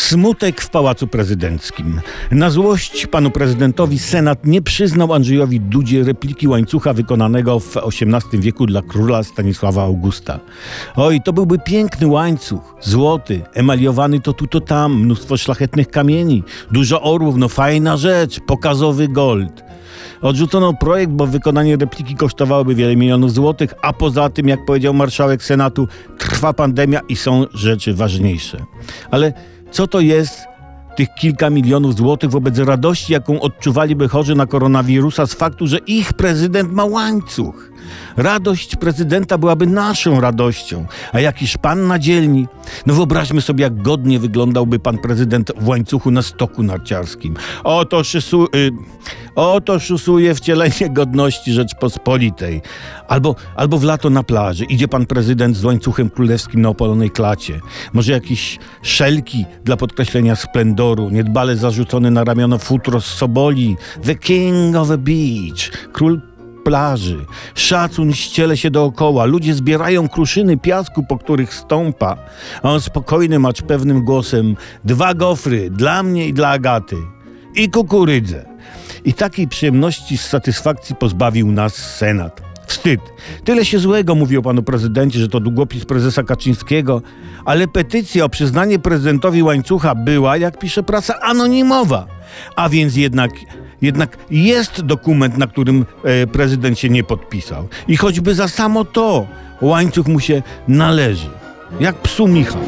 Smutek w Pałacu Prezydenckim. Na złość panu prezydentowi Senat nie przyznał Andrzejowi Dudzie repliki łańcucha wykonanego w XVIII wieku dla króla Stanisława Augusta. Oj, to byłby piękny łańcuch, złoty, emaliowany to tu, to tam, mnóstwo szlachetnych kamieni, dużo orłów, no fajna rzecz, pokazowy gold. Odrzucono projekt, bo wykonanie repliki kosztowałoby wiele milionów złotych, a poza tym, jak powiedział marszałek Senatu, trwa pandemia i są rzeczy ważniejsze. Ale co to jest tych kilka milionów złotych wobec radości, jaką odczuwaliby chorzy na koronawirusa z faktu, że ich prezydent ma łańcuch? Radość prezydenta byłaby naszą radością, a jakiż pan na dzielni? No wyobraźmy sobie, jak godnie wyglądałby pan prezydent w łańcuchu na stoku narciarskim. Oto, szysu, y, oto szusuje wcielenie godności Rzeczpospolitej. Albo, albo w lato na plaży idzie pan prezydent z łańcuchem królewskim na opalonej klacie. Może jakieś szelki dla podkreślenia splendoru, niedbale zarzucony na ramiona futro z Soboli. The king of the beach. Król plaży. Szacun ściele się dookoła. Ludzie zbierają kruszyny piasku, po których stąpa. A on spokojny macz pewnym głosem. Dwa gofry, dla mnie i dla Agaty. I kukurydzę. I takiej przyjemności z satysfakcji pozbawił nas Senat. Wstyd. Tyle się złego mówi o panu prezydencie, że to długopis prezesa Kaczyńskiego, ale petycja o przyznanie prezydentowi łańcucha była, jak pisze prasa, anonimowa. A więc jednak, jednak jest dokument, na którym e, prezydent się nie podpisał. I choćby za samo to łańcuch mu się należy. Jak psu Michał.